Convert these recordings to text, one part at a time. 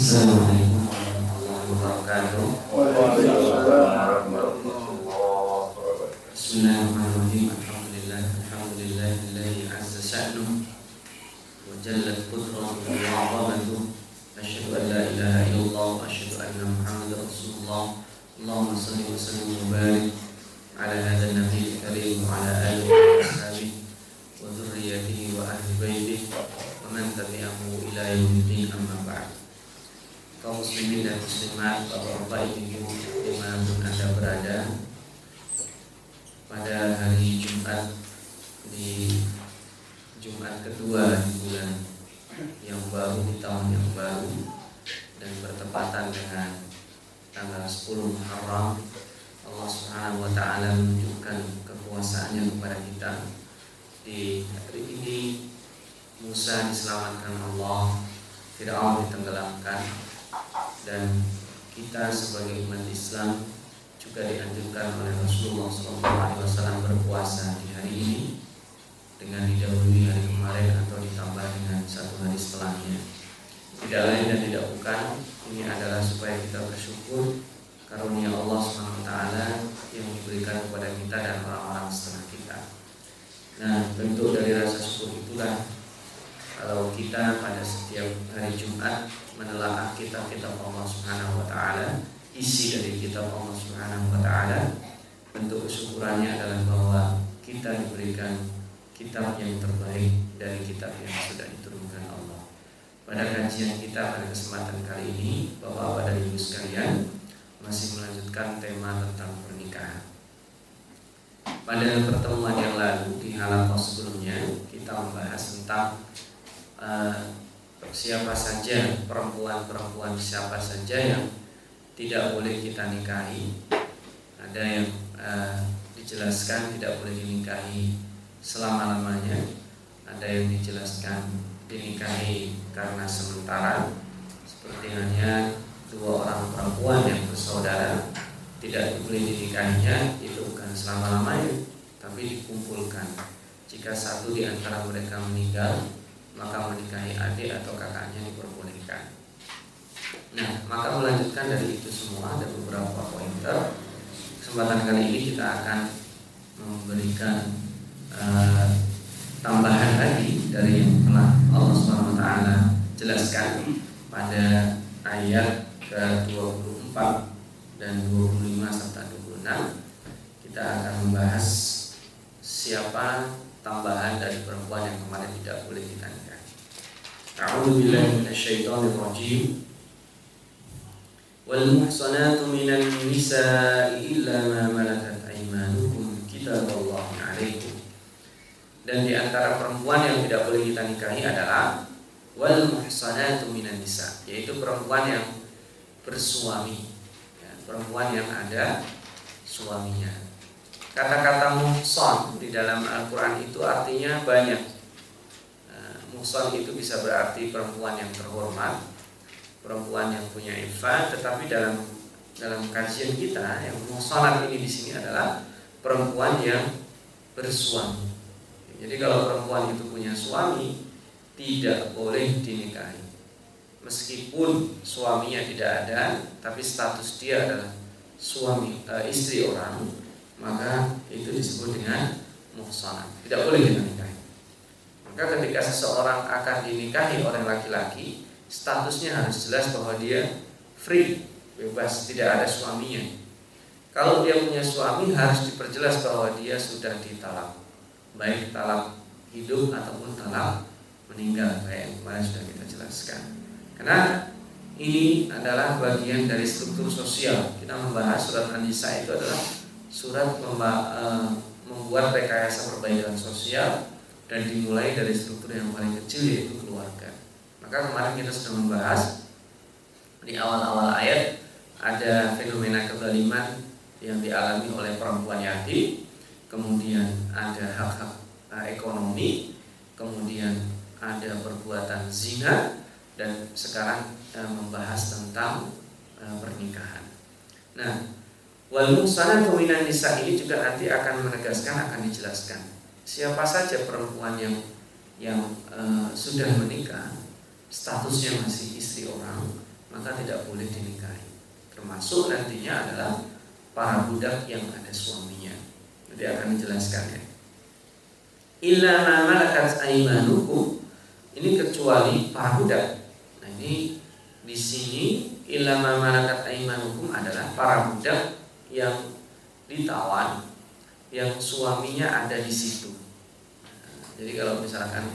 So muslimat, bapak-bapak, ibu-ibu di mana pun anda berada pada hari Jumat di Jumat kedua di bulan yang baru di tahun yang baru dan bertepatan dengan tanggal 10 Muharram Allah Subhanahu wa taala menunjukkan kekuasaannya kepada kita di hari ini Musa diselamatkan Allah Fir'aun ditenggelamkan dan kita sebagai umat Islam juga dianjurkan oleh Rasulullah Berpuasa di hari ini dengan didahului hari kemarin atau ditambah dengan satu hari setelahnya. Tidak lain dan tidak bukan ini adalah supaya kita bersyukur karunia Allah SWT yang diberikan kepada kita dan orang-orang setelah kita. Nah, bentuk dari rasa syukur itulah kalau kita pada setiap hari Jumat menelaah kitab-kitab Allah Subhanahu wa taala, isi dari kitab Allah Subhanahu wa taala, bentuk kesyukurannya adalah bahwa kita diberikan kitab yang terbaik dari kitab yang sudah diturunkan Allah. Pada kajian kita pada kesempatan kali ini, Bapak-bapak dan Ibu sekalian, masih melanjutkan tema tentang pernikahan. Pada pertemuan yang lalu di halaman sebelumnya kita membahas tentang uh, siapa saja perempuan-perempuan siapa saja yang tidak boleh kita nikahi. Ada yang uh, dijelaskan tidak boleh dinikahi selama-lamanya. Ada yang dijelaskan dinikahi karena sementara seperti hanya dua orang perempuan yang bersaudara tidak boleh dinikahinya itu bukan selama-lamanya tapi dikumpulkan. Jika satu di antara mereka meninggal maka menikahi adik atau kakaknya diperbolehkan. Nah, maka melanjutkan dari itu semua ada beberapa pointer. Kesempatan kali ini kita akan memberikan uh, tambahan lagi dari yang telah Allah SWT jelaskan pada ayat ke-24 dan 25 serta 26. Kita akan membahas siapa tambahan dari perempuan yang kemarin tidak boleh kita nikahi. A'udzu billahi minasyaitonir rajim. Wal muhsanatu minan nisa'i illa ma malakat aymanukum kitaballahi 'alaikum. Dan di antara perempuan yang tidak boleh kita nikahi adalah wal muhsanatu minan nisa, yaitu perempuan yang bersuami, ya, perempuan yang ada suaminya. Kata-kata muhson di dalam Al-Quran itu artinya banyak. Eh, Muhson itu bisa berarti perempuan yang terhormat Perempuan yang punya ifat Tetapi dalam dalam kajian kita Yang muhsonat ini di sini adalah Perempuan yang bersuami Jadi kalau perempuan itu punya suami Tidak boleh dinikahi Meskipun suaminya tidak ada Tapi status dia adalah suami e, istri orang maka itu disebut dengan muhsanah. Tidak boleh kita nikahi. Maka ketika seseorang akan dinikahi oleh laki-laki, statusnya harus jelas bahwa dia free, bebas, tidak ada suaminya. Kalau dia punya suami harus diperjelas bahwa dia sudah ditalak, baik talak hidup ataupun talak meninggal kayak yang kemarin sudah kita jelaskan. Karena ini adalah bagian dari struktur sosial. Kita membahas surat An-Nisa itu adalah surat uh, membuat rekayasa perbaikan sosial dan dimulai dari struktur yang paling kecil yaitu keluarga. Maka kemarin kita sudah membahas di awal-awal ayat ada fenomena kezaliman yang dialami oleh perempuan yatim, kemudian ada hak-hak uh, ekonomi, kemudian ada perbuatan zina dan sekarang uh, membahas tentang uh, pernikahan. Nah, Wal muhsanatu minan nisa ini juga nanti akan menegaskan akan dijelaskan siapa saja perempuan yang yang uh, sudah menikah statusnya masih istri orang maka tidak boleh dinikahi. Termasuk nantinya adalah para budak yang ada suaminya. Nanti akan dijelaskan ya. Illa ma malakat aimanukum. Ini kecuali para. Nah, ini di sini illa ma malakat aimanukum adalah para budak yang ditawan yang suaminya ada di situ. Jadi kalau misalkan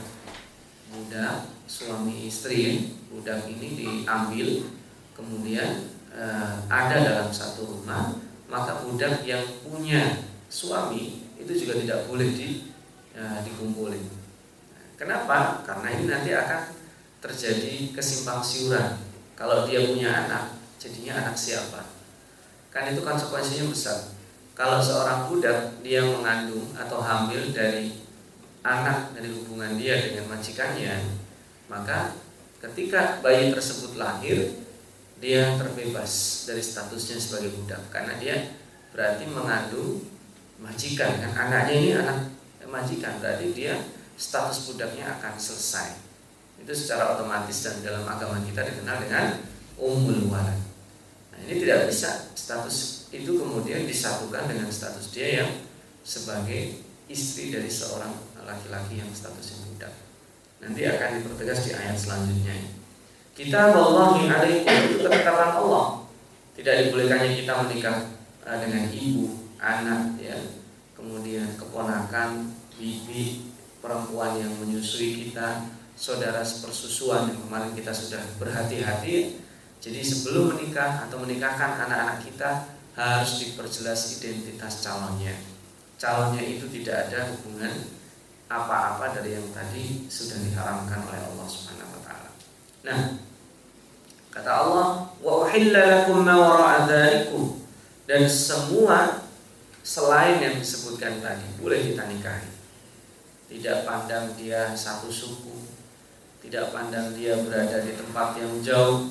budak suami istri budak ini diambil kemudian eh, ada dalam satu rumah maka budak yang punya suami itu juga tidak boleh di eh, dikumpulin. Kenapa? Karena ini nanti akan terjadi kesimpang siuran. Kalau dia punya anak, jadinya anak siapa? Kan itu konsekuensinya besar. Kalau seorang budak dia mengandung atau hamil dari anak dari hubungan dia dengan majikannya, maka ketika bayi tersebut lahir, dia terbebas dari statusnya sebagai budak karena dia berarti mengandung majikan kan anaknya ini anak majikan berarti dia status budaknya akan selesai. Itu secara otomatis dan dalam agama kita dikenal dengan umul walad. Nah, ini tidak bisa status itu kemudian disatukan dengan status dia yang sebagai istri dari seorang laki-laki yang statusnya budak. Nanti akan dipertegas di ayat selanjutnya. Kita Allahi alaikum itu ketetapan Allah. Tidak dibolehkannya kita menikah eh, dengan ibu, anak, ya, kemudian keponakan, bibi, perempuan yang menyusui kita, saudara sepersusuan yang kemarin kita sudah berhati-hati. Jadi sebelum menikah atau menikahkan anak-anak kita harus diperjelas identitas calonnya. Calonnya itu tidak ada hubungan apa-apa dari yang tadi sudah diharamkan oleh Allah Subhanahu wa taala. Nah, kata Allah, "Wa uhilla lakum ma Dan semua selain yang disebutkan tadi boleh kita nikahi. Tidak pandang dia satu suku, tidak pandang dia berada di tempat yang jauh,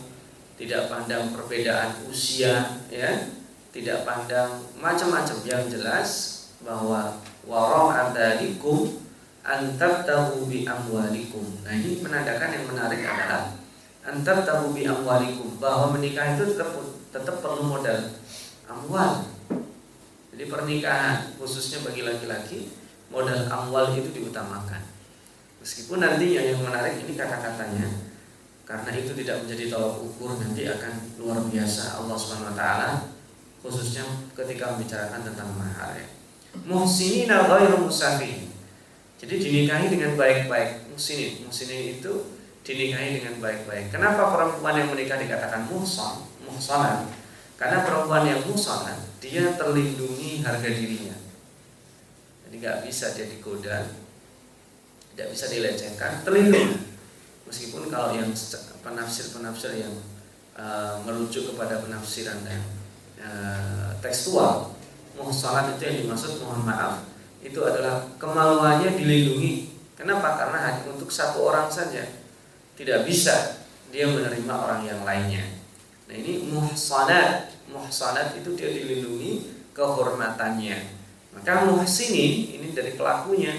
tidak pandang perbedaan usia, ya, tidak pandang macam-macam yang jelas bahwa warong antarikum antar tahu bi amwalikum. Nah ini menandakan yang menarik adalah antar tahu bi amwalikum bahwa menikah itu tetap tetap perlu modal amwal. Jadi pernikahan khususnya bagi laki-laki modal amwal itu diutamakan. Meskipun nantinya yang menarik ini kata-katanya karena itu tidak menjadi tolak ukur nanti akan luar biasa Allah Subhanahu wa taala khususnya ketika membicarakan tentang mahar ya. Muhsinin ghairu musafin. Jadi dinikahi dengan baik-baik. Muhsinin, muhsinin itu dinikahi dengan baik-baik. Kenapa perempuan yang menikah dikatakan muhsan, muhsanan? Karena perempuan yang muhsanan dia terlindungi harga dirinya. Jadi nggak bisa dia digoda, tidak bisa dilecehkan, terlindungi. Meskipun kalau yang penafsir-penafsir yang uh, merujuk kepada penafsiran dan Eh, tekstual muhsanat itu yang dimaksud mohon maaf itu adalah kemaluannya dilindungi. Kenapa? Karena hanya untuk satu orang saja. Tidak bisa dia menerima orang yang lainnya. Nah ini muhsanat muhsanat itu dia dilindungi kehormatannya maka muhsinin ini dari pelakunya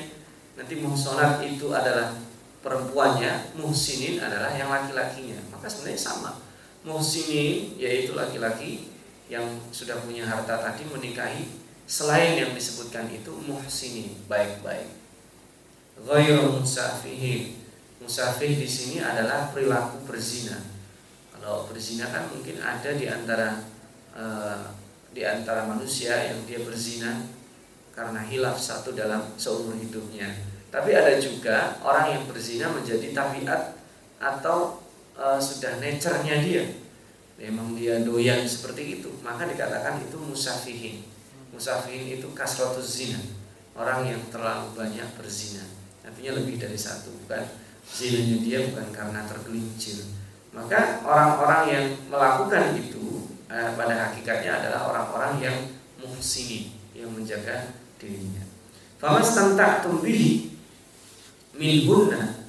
nanti muhsanat itu adalah perempuannya muhsinin adalah yang laki-lakinya maka sebenarnya sama muhsinin yaitu laki-laki yang sudah punya harta tadi menikahi selain yang disebutkan itu muhsini baik-baik. Ghairu musafihin. Musafih di sini adalah perilaku berzina. Kalau berzina kan mungkin ada di antara uh, di antara manusia yang dia berzina karena hilaf satu dalam seumur hidupnya. Tapi ada juga orang yang berzina menjadi tabiat atau uh, sudah nature-nya dia. Memang dia doyan seperti itu. Maka dikatakan itu musafihin. Musafihin itu kasrotus zina. Orang yang terlalu banyak berzina. Artinya lebih dari satu bukan? Zinanya dia bukan karena tergelincir. Maka orang-orang yang melakukan itu eh, pada hakikatnya adalah orang-orang yang muhsini yang menjaga dirinya famas tentang tumbihi minhunna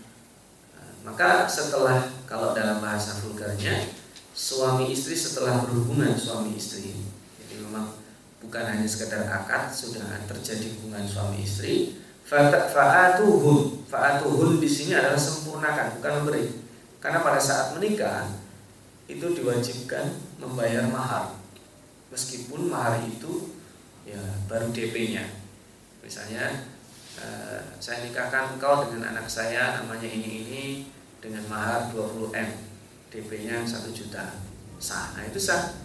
eh, maka setelah kalau dalam bahasa vulgarnya suami istri setelah berhubungan suami istri. Jadi memang bukan hanya sekedar akad, sudah terjadi hubungan suami istri. Fa'atuhun, fa'atuhun di sini adalah sempurnakan, bukan memberi. Karena pada saat menikah itu diwajibkan membayar mahar. Meskipun mahar itu ya baru DP-nya misalnya eh, saya nikahkan kau dengan anak saya namanya ini ini dengan mahar 20 m. DP-nya 1 juta. Sah. Nah itu sah.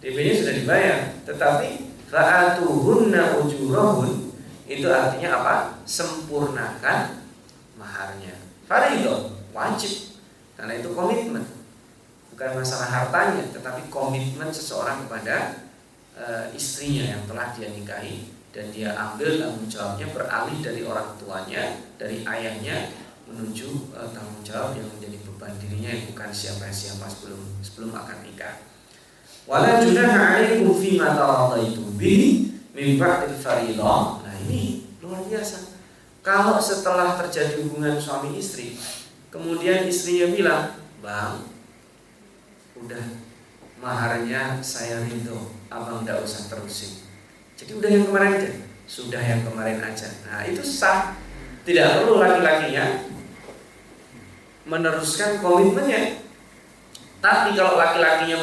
DP-nya sudah dibayar. Tetapi fa'atuhunna ujurahun itu artinya apa? Sempurnakan maharnya. Faridoh wajib. Karena itu komitmen bukan masalah hartanya tetapi komitmen seseorang kepada e, istrinya yang telah dia nikahi dan dia ambil tanggung jawabnya beralih dari orang tuanya dari ayahnya menuju e, tanggung jawab yang menjadi beban dirinya yang bukan siapa-siapa sebelum sebelum akan nikah. Wala junaha alaikum fi ma taradaitum bihi min ba'dil fariḍah nah ini luar biasa. Kalau setelah terjadi hubungan suami istri kemudian istrinya bilang bang udah maharnya saya rindu abang tidak usah terusin. Jadi udah yang kemarin aja. Sudah yang kemarin aja. Nah itu sah. Tidak perlu laki-lakinya meneruskan komitmennya. Tapi kalau laki-lakinya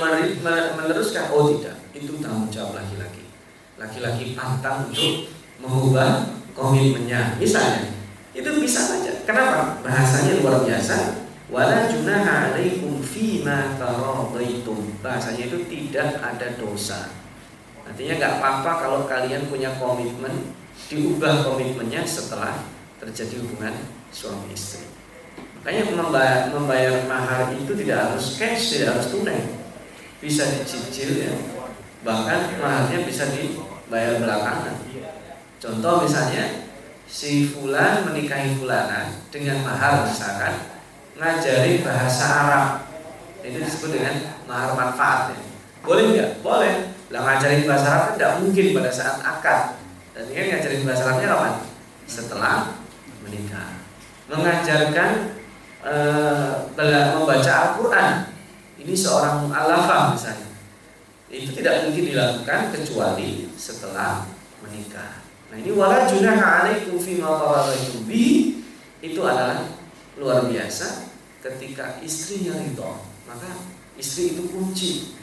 meneruskan oh tidak. Itu tanggung jawab laki-laki. Laki-laki pantang untuk mengubah komitmennya. Misalnya itu bisa saja. Kenapa? Bahasanya luar biasa wala junaha alaikum fima taradaitum. Bahasanya itu tidak ada dosa. Artinya nggak apa-apa kalau kalian punya komitmen diubah komitmennya setelah terjadi hubungan suami istri. Makanya membayar, membayar mahar itu tidak harus cash, tidak harus tunai. Bisa dicicil ya. Bahkan maharnya bisa dibayar belakangan. Contoh misalnya si fulan menikahi fulana dengan mahar misalkan ngajari bahasa Arab. Itu disebut dengan mahar manfaat ya. boleh nggak? Boleh. Lah ngajarin bahasa Arab kan tidak mungkin pada saat akad. Dan ini ngajarin bahasa Arabnya kapan? Setelah menikah. Mengajarkan e, membaca Al-Quran. Ini seorang mu'alafah misalnya. Itu tidak mungkin dilakukan kecuali setelah menikah. Nah ini wala junaha alaikum fi ma itu adalah luar biasa ketika istrinya ridho maka istri itu kunci.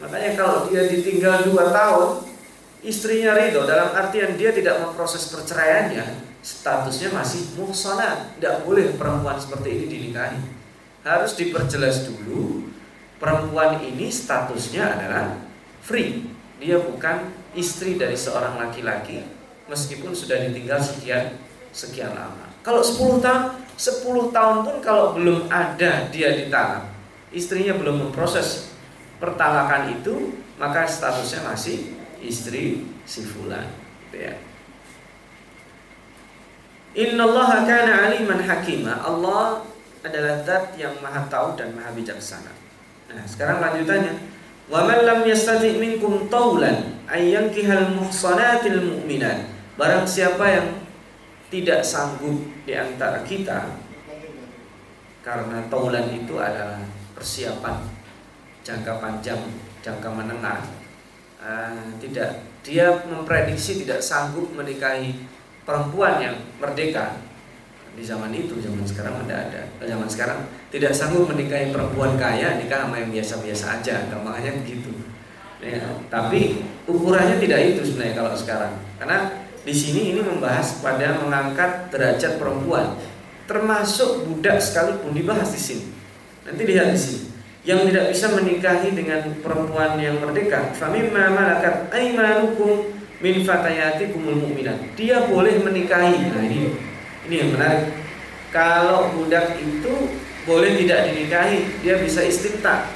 Makanya kalau dia ditinggal dua tahun istrinya ridho dalam artian dia tidak memproses perceraiannya statusnya masih muhsana. Tidak boleh perempuan seperti ini dinikahi. Harus diperjelas dulu perempuan ini statusnya adalah free. Dia bukan istri dari seorang laki-laki meskipun sudah ditinggal sekian sekian lama kalau 10 tahun 10 tahun pun kalau belum ada dia ditalak, istrinya belum memproses pertalakan itu, maka statusnya masih istri si fulan. Gitu ya. Innallaha kana aliman hakima. Allah adalah zat yang maha tahu dan maha bijaksana. Nah, sekarang lanjutannya. Wa man lam yastati minkum taulan ayyankihal muhsanatil mu'minat. Barang siapa yang tidak sanggup di antara kita karena taulan itu adalah persiapan jangka panjang, jangka menengah. Uh, tidak dia memprediksi tidak sanggup menikahi perempuan yang merdeka. Di zaman itu zaman sekarang ada ada. Zaman sekarang tidak sanggup menikahi perempuan kaya nikah sama yang biasa-biasa aja. Gampangnya begitu. Ya, tapi ukurannya tidak itu sebenarnya kalau sekarang. Karena di sini ini membahas pada mengangkat derajat perempuan, termasuk budak sekalipun dibahas di sini. Nanti lihat di sini. Yang tidak bisa menikahi dengan perempuan yang merdeka, famimma malakat aimanukum min fatayatikumul mu'minat. Dia boleh menikahi. Nah, ini ini yang menarik. Kalau budak itu boleh tidak dinikahi, dia bisa istimta.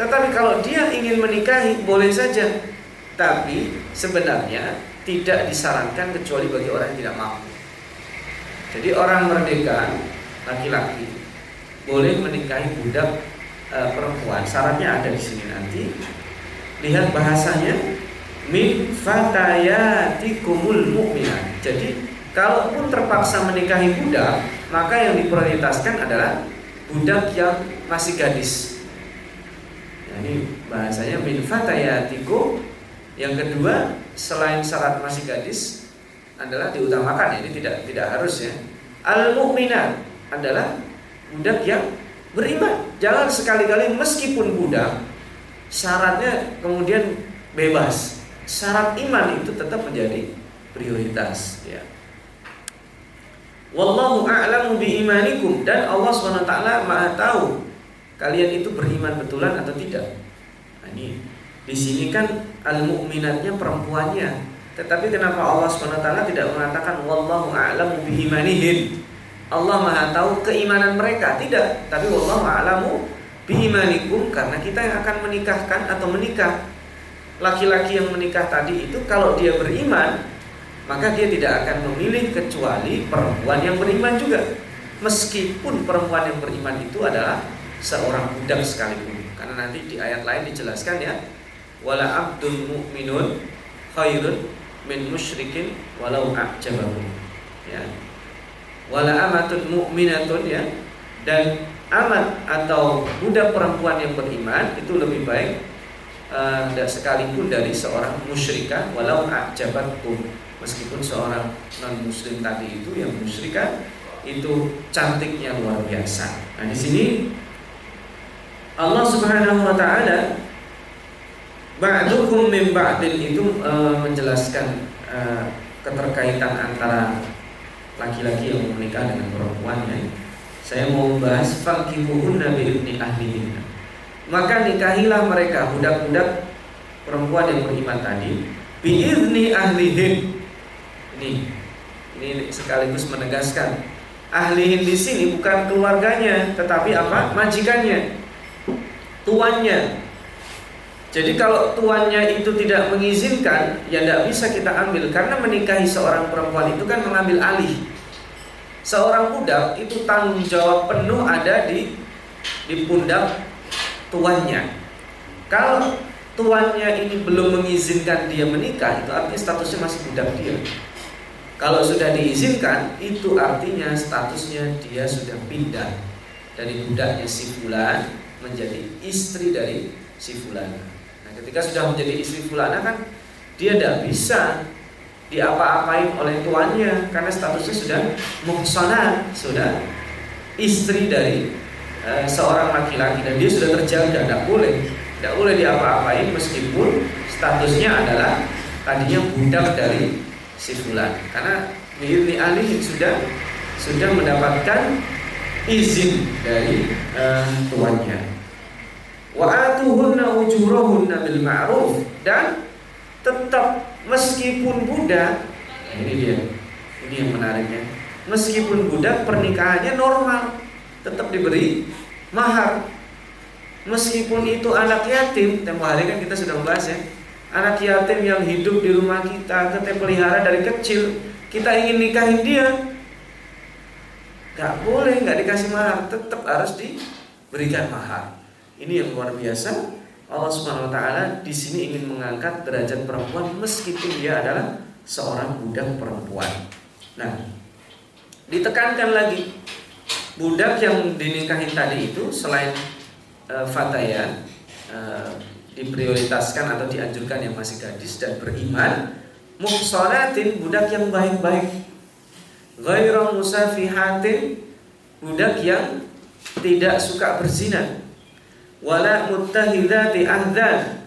Tetapi kalau dia ingin menikahi, boleh saja. Tapi sebenarnya tidak disarankan kecuali bagi orang yang tidak mampu. Jadi orang merdeka laki-laki boleh menikahi budak e, perempuan. Syaratnya ada di sini nanti. Lihat bahasanya min fatayatikumul mu'minat. Jadi kalaupun terpaksa menikahi budak, maka yang diprioritaskan adalah budak yang masih gadis. Jadi bahasanya min fatayatikum yang kedua, selain syarat masih gadis adalah diutamakan ini tidak tidak harus ya. Al mukminat adalah budak yang beriman. Jangan sekali-kali meskipun budak syaratnya kemudian bebas. Syarat iman itu tetap menjadi prioritas ya. Wallahu a'lamu bi imanikum dan Allah SWT Maha tahu kalian itu beriman betulan atau tidak. Nah, ini di sini kan al-mu'minatnya perempuannya. Tetapi kenapa Allah SWT tidak mengatakan wallahu a'lamu bi imanihim? Allah Maha tahu keimanan mereka. Tidak, tapi wallahu a'lamu bi imanikum karena kita yang akan menikahkan atau menikah. Laki-laki yang menikah tadi itu kalau dia beriman, maka dia tidak akan memilih kecuali perempuan yang beriman juga. Meskipun perempuan yang beriman itu adalah seorang budak sekalipun. Karena nanti di ayat lain dijelaskan ya, wala abdul mu'minun khairun min musyrikin walau a'jabahu. Ya. Wala amatun mu'minatun ya dan amat atau budak perempuan yang beriman itu lebih baik uh, sekalipun dari seorang musyrikah walau a'jabatkum meskipun seorang non muslim tadi itu yang musyrikah itu cantiknya luar biasa. Nah, di sini Allah Subhanahu wa taala ba'dukum min ba'din itu e, menjelaskan e, keterkaitan antara laki-laki yang menikah dengan perempuan ya. Saya mau membahas fakihuhunna bi ibni ahlihinna. Maka nikahilah mereka budak-budak perempuan yang beriman tadi bi izni ahlihin ini ini sekaligus menegaskan ahlihin di sini bukan keluarganya, tetapi apa? Majikannya, tuannya. Jadi kalau tuannya itu tidak mengizinkan, ya tidak bisa kita ambil karena menikahi seorang perempuan itu kan mengambil alih. Seorang budak itu tanggung jawab penuh ada di di pundak tuannya. Kalau tuannya ini belum mengizinkan dia menikah, itu artinya statusnya masih budak dia. Kalau sudah diizinkan, itu artinya statusnya dia sudah pindah dari budaknya si fulan menjadi istri dari si fulan. Ketika sudah menjadi istri fulana kan dia tidak bisa diapa-apain oleh tuannya karena statusnya sudah muhsanah, sudah istri dari e, seorang laki-laki dan dia sudah terjaga, tidak boleh, tidak boleh diapa-apain meskipun statusnya adalah tadinya budak dari si fulan karena biidni alih sudah sudah mendapatkan izin dari uh, tuannya wa atuhunna ujurahunna bil ma'ruf. Dan tetap meskipun budak ini dia ini yang menariknya. Meskipun budak pernikahannya normal tetap diberi mahar. Meskipun itu anak yatim tempo hari kan kita sudah membahas ya. Anak yatim yang hidup di rumah kita kita pelihara dari kecil kita ingin nikahin dia. Nggak boleh nggak dikasih mahar tetap harus diberikan mahar ini yang luar biasa. Allah Subhanahu Wa Taala di sini ingin mengangkat derajat perempuan meskipun dia adalah seorang budak perempuan. Nah ditekankan lagi. Budak yang dinikahin tadi itu selain uh, fataya uh, diprioritaskan atau dianjurkan yang masih gadis dan beriman muhsanatin budak yang baik-baik. Ghairu musafihatin budak yang tidak suka berzina wala muttahidati ahdan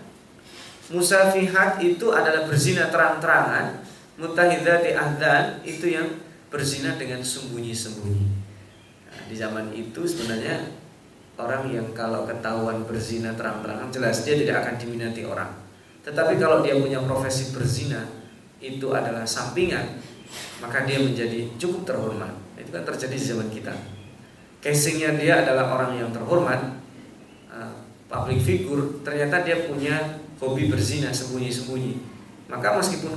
musafihat itu adalah berzina terang-terangan muttahidati ahdan itu yang berzina dengan sembunyi-sembunyi nah, di zaman itu sebenarnya orang yang kalau ketahuan berzina terang-terangan jelas dia tidak akan diminati orang. Tetapi kalau dia punya profesi berzina itu adalah sampingan, maka dia menjadi cukup terhormat. Itu kan terjadi di zaman kita. Casingnya dia adalah orang yang terhormat, public figure, ternyata dia punya hobi berzina sembunyi-sembunyi. Maka meskipun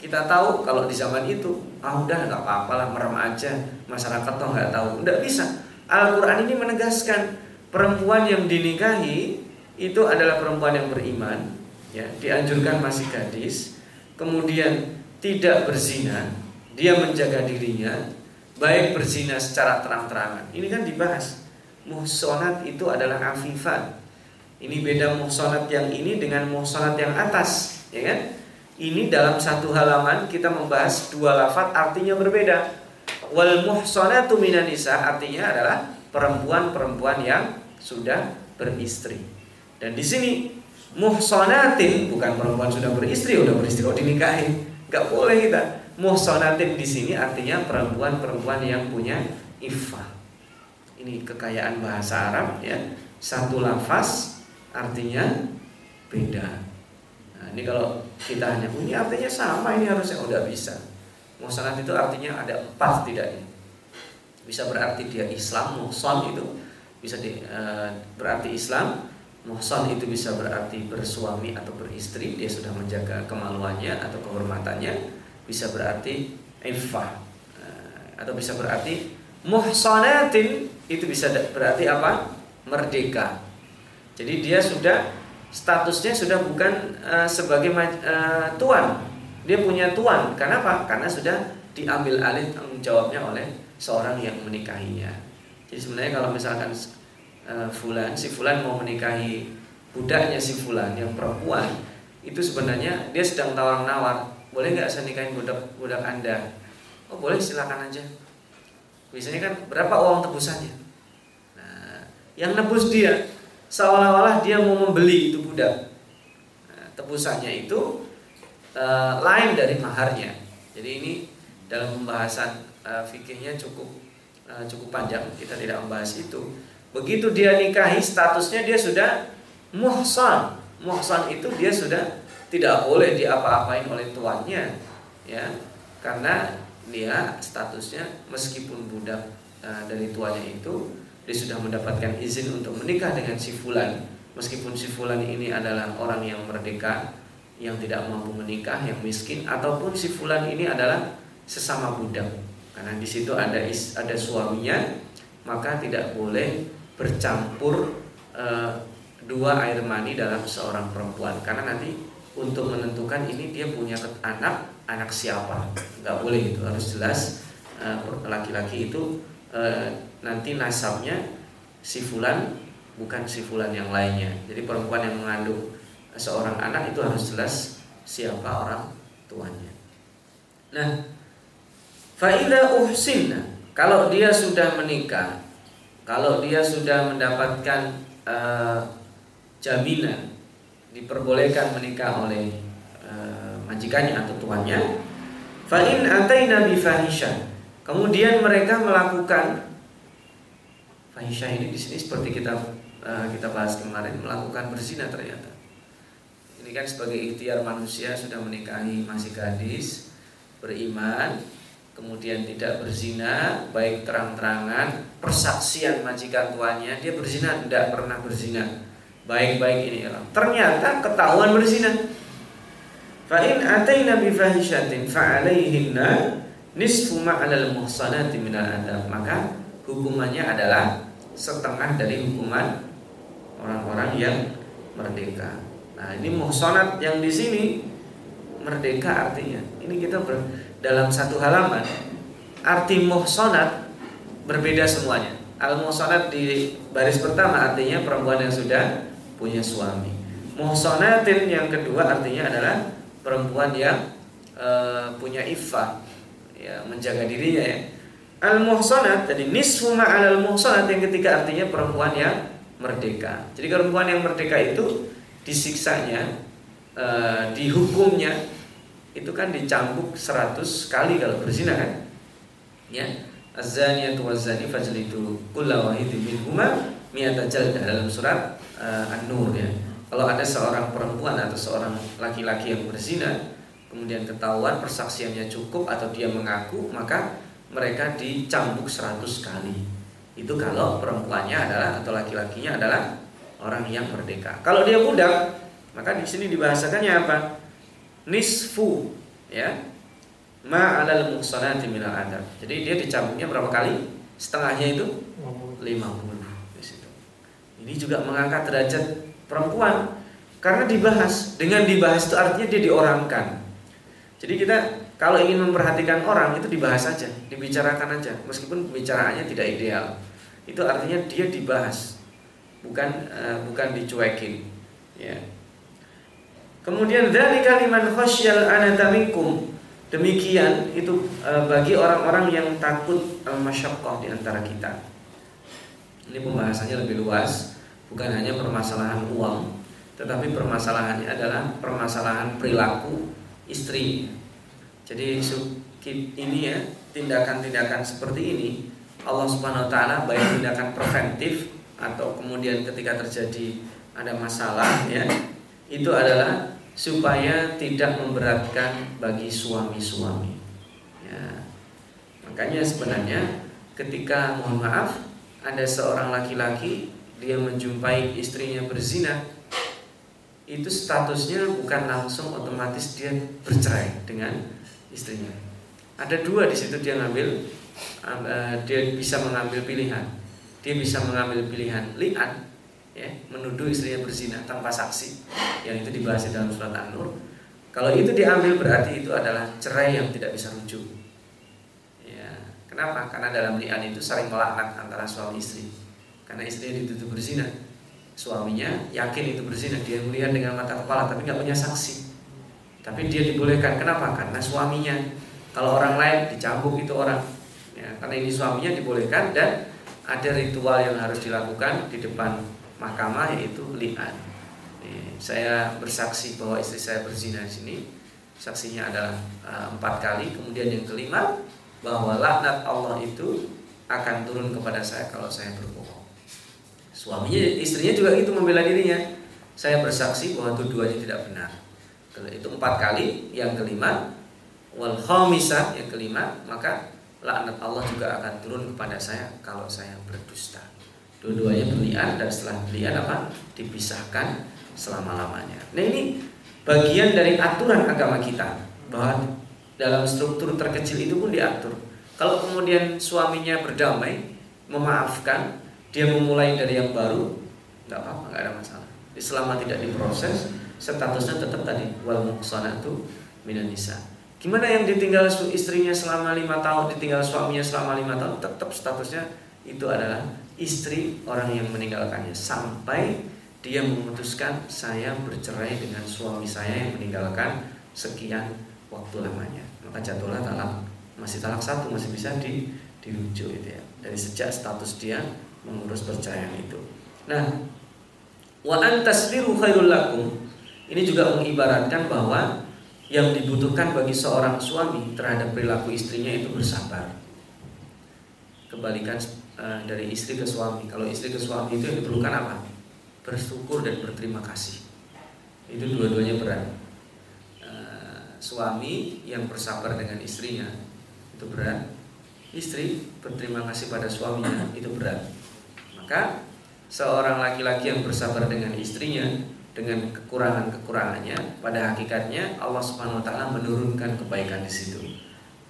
kita tahu kalau di zaman itu, ah udah nggak apa-apa lah merem aja, masyarakat toh nggak tahu, nggak bisa. Al-Quran ini menegaskan perempuan yang dinikahi itu adalah perempuan yang beriman, ya, dianjurkan masih gadis, kemudian tidak berzina, dia menjaga dirinya, baik berzina secara terang-terangan. Ini kan dibahas. Muhsonat itu adalah afifat. Ini beda muhsonat yang ini dengan muhsonat yang atas, ya kan? Ini dalam satu halaman kita membahas dua lafat artinya berbeda. Wal muhsonatu minan nisa artinya adalah perempuan-perempuan yang sudah beristri. Dan di sini muhsanatin bukan perempuan sudah beristri, udah beristri kok dinikahin. Gak boleh kita. Muhsanatin di sini artinya perempuan-perempuan yang punya iffah. Ini kekayaan bahasa Arab ya. Satu lafaz artinya beda. Nah, ini kalau kita hanya ini artinya sama ini harusnya udah bisa. Muhsanat itu artinya ada empat tidaknya. Bisa berarti dia Islam, muhsan itu bisa di, e, berarti Islam Muhsan itu bisa berarti bersuami atau beristri Dia sudah menjaga kemaluannya atau kehormatannya Bisa berarti iffah e, Atau bisa berarti Muhsanatin Itu bisa berarti apa? Merdeka Jadi dia sudah Statusnya sudah bukan e, sebagai e, tuan. Dia punya tuan. Karena apa? Karena sudah diambil alih tanggung jawabnya oleh seorang yang menikahinya. Jadi sebenarnya kalau misalkan uh, fulan si fulan mau menikahi budaknya si fulan yang perempuan itu sebenarnya dia sedang tawar-nawar boleh nggak saya nikahin budak budak anda? Oh boleh silakan aja. Biasanya kan berapa uang tebusannya? Nah yang nebus dia seolah-olah dia mau membeli itu budak nah, tebusannya itu uh, lain dari maharnya. Jadi ini dalam pembahasan uh, fikihnya cukup uh, cukup panjang. Kita tidak membahas itu. Begitu dia nikahi statusnya dia sudah muhsan. Muhsan itu dia sudah tidak boleh diapa-apain oleh tuannya ya. Karena dia statusnya meskipun budak uh, dari tuannya itu dia sudah mendapatkan izin untuk menikah dengan si fulan. Meskipun si fulan ini adalah orang yang merdeka yang tidak mampu menikah yang miskin ataupun si fulan ini adalah sesama budak. Karena di situ ada is, ada suaminya maka tidak boleh bercampur e, dua air mani dalam seorang perempuan. Karena nanti untuk menentukan ini dia punya anak anak siapa. Nggak boleh itu harus jelas eh, laki-laki itu e, nanti nasabnya si fulan bukan si fulan yang lainnya. Jadi perempuan yang mengandung seorang anak itu harus jelas siapa orang tuanya. Nah Fa'idha uhsinna Kalau dia sudah menikah Kalau dia sudah mendapatkan uh, Jaminan Diperbolehkan menikah oleh uh, Majikannya atau tuannya Fa'in ataina bifahisha Kemudian mereka melakukan Fahisha ini di sini seperti kita uh, kita bahas kemarin melakukan berzina ternyata. Ini kan sebagai ikhtiar manusia sudah menikahi masih gadis, beriman, kemudian tidak berzina baik terang-terangan persaksian majikan tuannya dia berzina tidak pernah berzina. Baik-baik ini ya ternyata ketahuan berzina. Fa in ataina bi fahishatin fa nisfu ma 'alal muhsanati minal adab. Maka hukumannya adalah setengah dari hukuman orang-orang yang merdeka nah ini muhsanat yang di sini merdeka artinya ini kita ber dalam satu halaman arti muhsonat berbeda semuanya. Al muhsonat di baris pertama artinya perempuan yang sudah punya suami. Muhsonatin yang kedua artinya adalah perempuan yang e, punya iffah, ya menjaga dirinya ya. Al muhsonat tadi nisfu al muhsonat yang ketiga artinya perempuan yang merdeka. Jadi perempuan yang merdeka itu disiksanya, e, dihukumnya itu kan dicambuk 100 kali kalau berzina kan ya az-zaniyatu waz-zani fajlidu kulla wahidin minhuma mi'ata jaldah dalam surat uh, An-Nur ya kalau ada seorang perempuan atau seorang laki-laki yang berzina kemudian ketahuan persaksiannya cukup atau dia mengaku maka mereka dicambuk 100 kali itu kalau perempuannya adalah atau laki-lakinya adalah orang yang merdeka kalau dia budak maka di sini dibahasakannya apa nisfu ya ma alal muhsanati minal adab. Jadi dia dicambuknya berapa kali? Setengahnya itu 50 di situ. Ini juga mengangkat derajat perempuan karena dibahas. Dengan dibahas itu artinya dia diorangkan. Jadi kita kalau ingin memperhatikan orang itu dibahas saja, dibicarakan aja, meskipun pembicaraannya tidak ideal. Itu artinya dia dibahas, bukan uh, bukan dicuekin. Ya. Kemudian dari kalimat khasyal anatamikum Demikian itu e, bagi orang-orang yang takut al-masyaqqah di antara kita. Ini pembahasannya lebih luas, bukan hanya permasalahan uang, tetapi permasalahannya adalah permasalahan perilaku istri. Jadi ini ya tindakan-tindakan seperti ini Allah Subhanahu wa taala baik tindakan preventif atau kemudian ketika terjadi ada masalah ya itu adalah supaya tidak memberatkan bagi suami-suami. Ya. Makanya sebenarnya ketika mohon maaf ada seorang laki-laki dia menjumpai istrinya berzina itu statusnya bukan langsung otomatis dia bercerai dengan istrinya ada dua di situ dia ngambil uh, dia bisa mengambil pilihan dia bisa mengambil pilihan lian ya menuduh istrinya berzina tanpa saksi yang itu dibahas dalam surat An-Nur kalau itu diambil berarti itu adalah cerai yang tidak bisa rujuk Kenapa? Karena dalam li'an itu saling melaknat antara suami istri. Karena istrinya dituduh berzina. Suaminya yakin itu berzina, dia melihat dengan mata kepala tapi nggak punya saksi. Tapi dia dibolehkan. Kenapa? Karena suaminya. Kalau orang lain dicambuk itu orang. Ya, karena ini suaminya dibolehkan dan ada ritual yang harus dilakukan di depan mahkamah yaitu li'an. saya bersaksi bahwa istri saya berzina di sini. Saksinya adalah uh, empat kali. Kemudian yang kelima bahwa laknat Allah itu akan turun kepada saya kalau saya berbohong. Suaminya, istrinya juga itu membela dirinya. Saya bersaksi bahwa tuduhannya tidak benar. Itu empat kali. Yang kelima, wal khamisah yang kelima, maka laknat Allah juga akan turun kepada saya kalau saya berdusta. Dua-duanya berlian dan setelah berlian apa? Dipisahkan selama-lamanya. Nah ini bagian dari aturan agama kita bahwa dalam struktur terkecil itu pun diatur. Kalau kemudian suaminya berdamai, memaafkan, dia memulai dari yang baru, nggak apa-apa, nggak ada masalah. Selama tidak diproses, statusnya tetap tadi wal muhsanatu minan nisa. Gimana yang ditinggal istrinya selama lima tahun, ditinggal suaminya selama lima tahun, tetap statusnya itu adalah istri orang yang meninggalkannya. Sampai dia memutuskan saya bercerai dengan suami saya yang meninggalkan sekian waktu lamanya. Maka jatuhlah talak masih talak satu masih bisa di dirujuk itu ya. Dari sejak status dia mengurus perceraian itu. Nah wa antasbiru khairul lakum ini juga mengibaratkan bahwa yang dibutuhkan bagi seorang suami terhadap perilaku istrinya itu bersabar. Kebalikan uh, dari istri ke suami. Kalau istri ke suami itu yang diperlukan apa? Bersyukur dan berterima kasih. Itu dua-duanya berat. Suami yang bersabar dengan istrinya itu berat. Istri berterima kasih pada suaminya itu berat. Maka seorang laki-laki yang bersabar dengan istrinya dengan kekurangan-kekurangannya pada hakikatnya Allah Subhanahu wa taala menurunkan kebaikan di situ.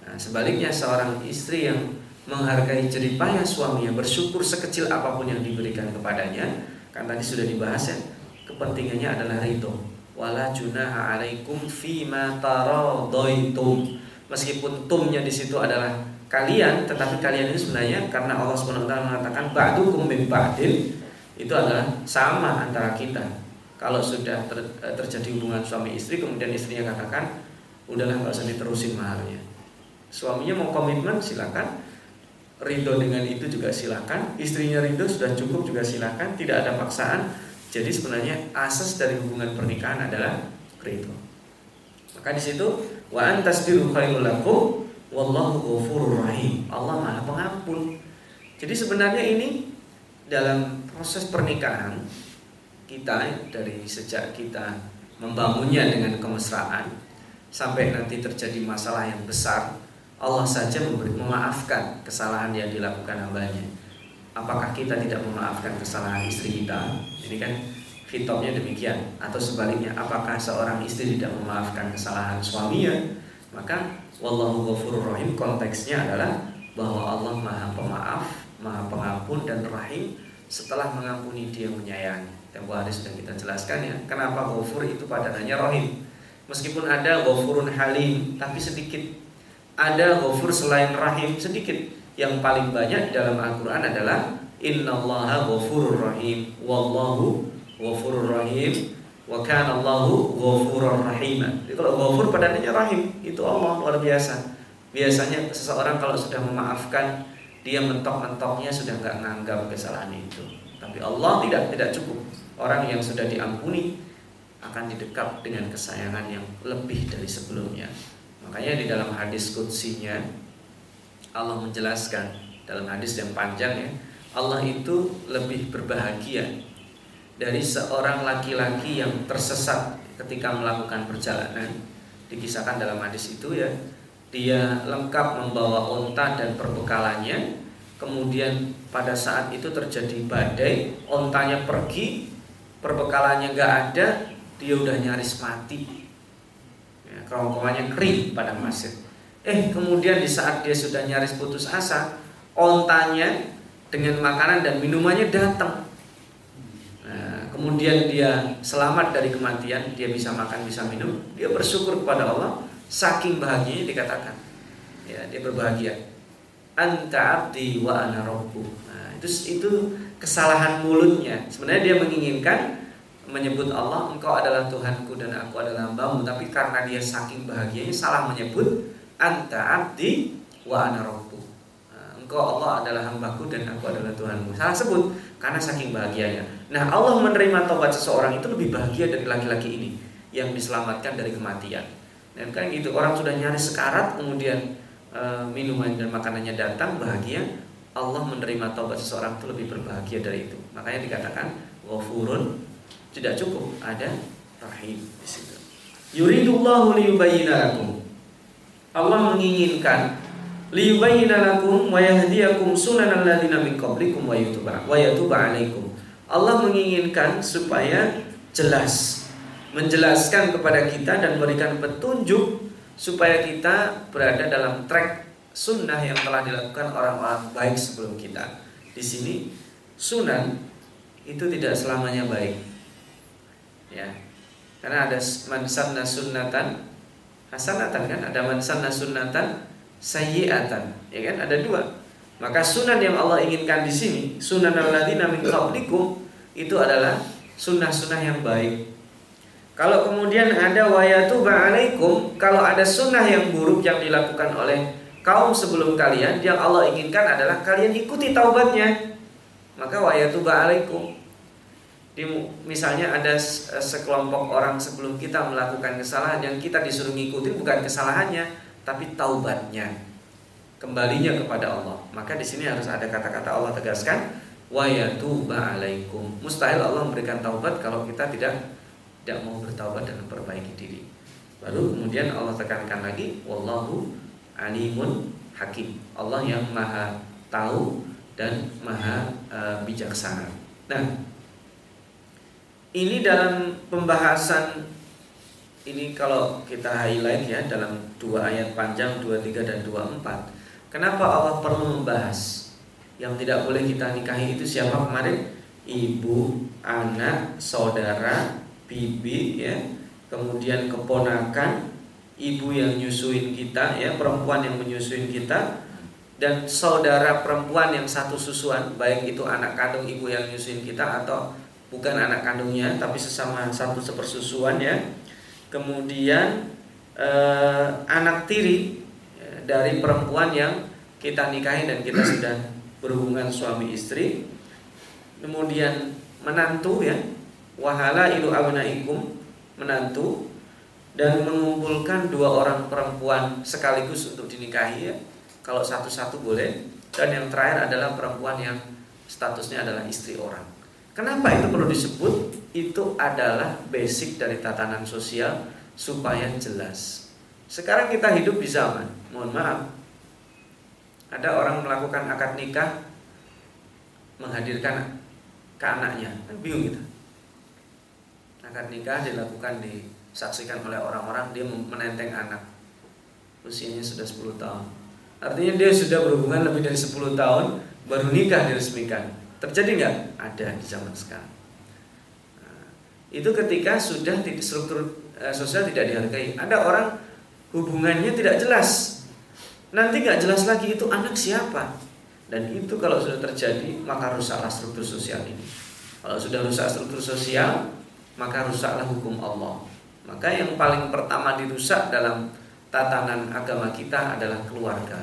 Nah, sebaliknya seorang istri yang menghargai jeripaya suaminya, bersyukur sekecil apa pun yang diberikan kepadanya, kan tadi sudah dibahas ya, kepentingannya adalah ridho. Wala junaha alaikum fima taradaitum. Meskipun tumnya di situ adalah kalian tetapi kalian ini sebenarnya karena Allah SWT mengatakan ba'dukum min ba'din itu adalah sama antara kita kalau sudah ter, eh, terjadi hubungan suami istri kemudian istrinya katakan udahlah nggak usah diterusin mahalnya suaminya mau komitmen silakan ridho dengan itu juga silakan istrinya ridho sudah cukup juga silakan tidak ada paksaan jadi sebenarnya asas dari hubungan pernikahan adalah ridho. Maka di situ wa antasbiru khairul lakum wallahu ghafurur rahim. Allah Maha Pengampun. Jadi sebenarnya ini dalam proses pernikahan kita dari sejak kita membangunnya dengan kemesraan sampai nanti terjadi masalah yang besar Allah saja memberi, memaafkan kesalahan yang dilakukan hambanya. Apakah kita tidak memaafkan kesalahan istri kita? Ini kan fitopnya demikian. Atau sebaliknya apakah seorang istri tidak memaafkan kesalahan suaminya? Maka wallahu ghafurur rahim konteksnya adalah bahwa Allah Maha Pemaaf, Maha Pengampun dan Rahim. Setelah mengampuni dia menyayangi. Tempo hari sudah kita jelaskan ya, kenapa ghafur itu padanannya rahim. Meskipun ada ghafurun halim, tapi sedikit. Ada ghafur selain rahim sedikit yang paling banyak dalam Al-Quran adalah Innallaha ghafurur rahim Wallahu ghafurur rahim Wa kana Allahu ghafurur Jadi kalau ghafur padannya rahim Itu Allah luar biasa Biasanya seseorang kalau sudah memaafkan dia mentok-mentoknya sudah nggak nganggap kesalahan itu. Tapi Allah tidak tidak cukup. Orang yang sudah diampuni akan didekap dengan kesayangan yang lebih dari sebelumnya. Makanya di dalam hadis kutsinya Allah menjelaskan dalam hadis yang panjang ya, Allah itu lebih berbahagia dari seorang laki-laki yang tersesat ketika melakukan perjalanan. Dikisahkan dalam hadis itu ya, dia lengkap membawa onta dan perbekalannya. Kemudian pada saat itu terjadi badai, ontanya pergi, perbekalannya nggak ada, dia udah nyaris mati. Ya, kerongkongannya kering pada masjid Eh kemudian di saat dia sudah nyaris putus asa, ontanya dengan makanan dan minumannya datang. Nah, kemudian dia selamat dari kematian, dia bisa makan, bisa minum, dia bersyukur kepada Allah, saking bahagianya dikatakan. Ya, dia berbahagia. Anta abdi wa ana. Nah, itu itu kesalahan mulutnya. Sebenarnya dia menginginkan menyebut Allah, engkau adalah Tuhanku dan aku adalah hambamu, tapi karena dia saking bahagianya salah menyebut anta abdi wa ana rabbu. Nah, engkau Allah adalah hambaku dan aku adalah Tuhanmu. Salah sebut karena saking bahagianya. Nah, Allah menerima taubat seseorang itu lebih bahagia dari laki-laki ini yang diselamatkan dari kematian. Dan kan gitu, orang sudah nyaris sekarat kemudian e, minuman dan makanannya datang bahagia, Allah menerima taubat seseorang itu lebih berbahagia dari itu. Makanya dikatakan ghafurun tidak cukup, ada rahim di situ. Yuridullahu liyubayyina lakum Allah menginginkan liyubayyana lakum wa yahdiyakum sunanal ladzina min qablikum wa yutuba wa yatuba alaikum. Allah menginginkan supaya jelas menjelaskan kepada kita dan memberikan petunjuk supaya kita berada dalam track sunnah yang telah dilakukan orang-orang baik sebelum kita. Di sini sunnah itu tidak selamanya baik. Ya. Karena ada man sanna sunnatan hasanatan kan ada man sanna sunnatan sayyi'atan ya kan ada dua maka sunan yang Allah inginkan di sini sunan alladzina min qablikum itu adalah sunnah-sunnah yang baik kalau kemudian ada wayatu alaikum kalau ada sunnah yang buruk yang dilakukan oleh kaum sebelum kalian yang Allah inginkan adalah kalian ikuti taubatnya. Maka wayatu alaikum. Di, misalnya ada sekelompok orang sebelum kita melakukan kesalahan yang kita disuruh ngikuti bukan kesalahannya tapi taubatnya. Kembalinya kepada Allah. Maka di sini harus ada kata-kata Allah tegaskan wa yatuba alaikum. Mustahil Allah memberikan taubat kalau kita tidak tidak mau bertaubat dan memperbaiki diri. Baru kemudian Allah tekankan lagi wallahu alimun hakim Allah yang maha tahu dan maha uh, bijaksana nah ini dalam pembahasan ini kalau kita highlight ya dalam dua ayat panjang 23 dan 24. Kenapa Allah perlu membahas yang tidak boleh kita nikahi itu siapa kemarin? Ibu, anak, saudara, bibi ya, kemudian keponakan, ibu yang nyusuin kita ya, perempuan yang menyusuin kita dan saudara perempuan yang satu susuan, baik itu anak kandung ibu yang nyusuin kita atau bukan anak kandungnya tapi sesama satu sepersusuan ya. Kemudian eh, anak tiri ya, dari perempuan yang kita nikahi dan kita sudah berhubungan suami istri. Kemudian menantu ya. Wahala ilu abnaikum menantu dan mengumpulkan dua orang perempuan sekaligus untuk dinikahi ya kalau satu-satu boleh dan yang terakhir adalah perempuan yang statusnya adalah istri orang Kenapa itu perlu disebut? Itu adalah basic dari tatanan sosial supaya jelas. Sekarang kita hidup di zaman, mohon maaf, ada orang melakukan akad nikah menghadirkan ke anaknya, kan bingung kita. Akad nikah dilakukan disaksikan oleh orang-orang dia menenteng anak usianya sudah 10 tahun. Artinya dia sudah berhubungan lebih dari 10 tahun baru nikah diresmikan Terjadi nggak? Ada di zaman sekarang. Nah, itu ketika sudah struktur eh, sosial tidak dihargai. Ada orang hubungannya tidak jelas. Nanti nggak jelas lagi itu anak siapa. Dan itu kalau sudah terjadi maka rusaklah struktur sosial ini. Kalau sudah rusak struktur sosial maka rusaklah hukum Allah. Maka yang paling pertama dirusak dalam tatanan agama kita adalah keluarga.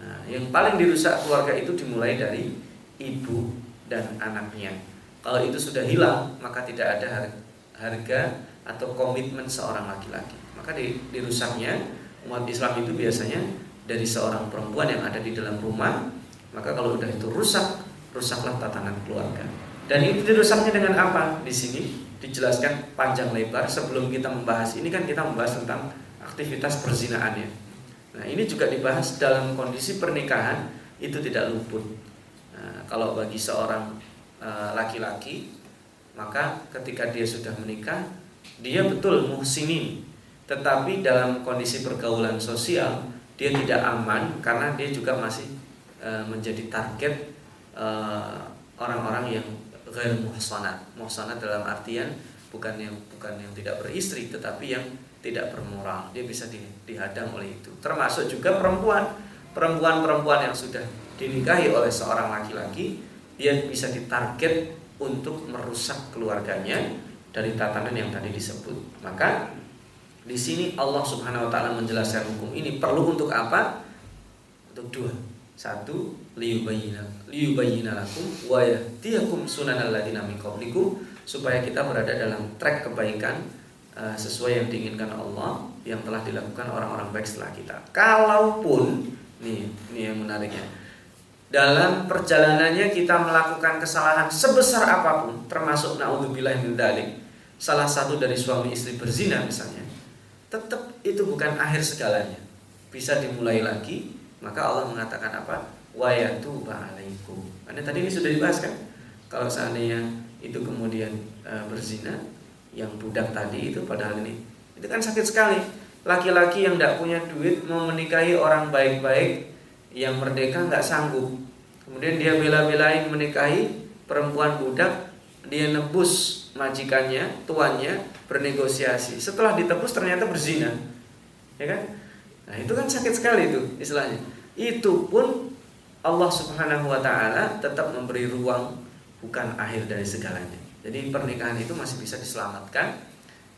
Nah, yang paling dirusak keluarga itu dimulai dari ibu dan anaknya. Kalau itu sudah hilang, maka tidak ada harga atau komitmen seorang laki-laki. Maka dirusaknya umat Islam itu biasanya dari seorang perempuan yang ada di dalam rumah. Maka kalau udah itu rusak, rusaklah tatanan keluarga. Dan itu dirusaknya dengan apa? Di sini dijelaskan panjang lebar. Sebelum kita membahas ini kan kita membahas tentang aktivitas perzinaannya. Nah, ini juga dibahas dalam kondisi pernikahan itu tidak luput. Nah, kalau bagi seorang eh, laki-laki, maka ketika dia sudah menikah, dia betul muhsinin, tetapi dalam kondisi pergaulan sosial dia tidak aman karena dia juga masih e, menjadi target eh, orang-orang e, yang ghair muhsanat. Muhsanat dalam artian bukan yang bukan yang tidak beristri tetapi yang tidak bermoral. Dia bisa di, dihadang oleh itu. Termasuk juga perempuan. Perempuan-perempuan yang sudah dinikahi oleh seorang laki-laki, dia bisa ditarget untuk merusak keluarganya dari tatanan yang tadi disebut. Maka di sini Allah Subhanahu wa taala menjelaskan hukum ini perlu untuk apa? Untuk dua. Satu, liyubayyina liyubayyina lakum wa yahdiyakum sunanal ladzina min qablikum supaya kita berada dalam trek kebaikan uh, sesuai yang diinginkan Allah yang telah dilakukan orang-orang baik setelah kita. Kalaupun nih, ini yang menariknya. Dalam perjalanannya kita melakukan kesalahan sebesar apa pun, termasuk naudzubillah min dzalik, salah satu dari suami istri berzina misalnya, tetap itu bukan akhir segalanya. Bisa dimulai lagi, maka Allah mengatakan apa? Wa yatuba alaikum. Karena tadi ini sudah dibahas kan? Kalau seandainya itu kemudian e, berzina, yang budak tadi itu padahal ini itu kan sakit sekali. Laki-laki yang tidak punya duit mau menikahi orang baik-baik yang merdeka nggak sanggup. Kemudian dia bela-belain menikahi perempuan budak, dia nebus majikannya, tuannya bernegosiasi. Setelah ditebus ternyata berzina. Ya kan? Nah, itu kan sakit sekali itu istilahnya. Itu pun Allah Subhanahu wa taala tetap memberi ruang bukan akhir dari segalanya. Jadi pernikahan itu masih bisa diselamatkan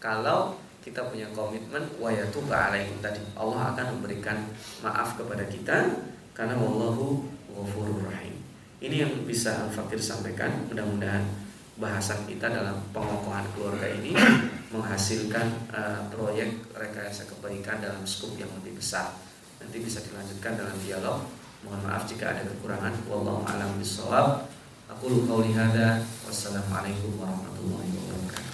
kalau kita punya komitmen wa yatuba alaikum tadi. Allah akan memberikan maaf kepada kita karena wallahu ghafurur rahim. Ini yang bisa Al-Fakir sampaikan. Mudah-mudahan bahasan kita dalam pengokohan keluarga ini menghasilkan uh, proyek rekayasa kebaikan dalam skup yang lebih besar. Nanti bisa dilanjutkan dalam dialog. Mohon maaf jika ada kekurangan. Wallahu a'lam bishawab. Aku qauli hada. Wassalamualaikum warahmatullahi wabarakatuh.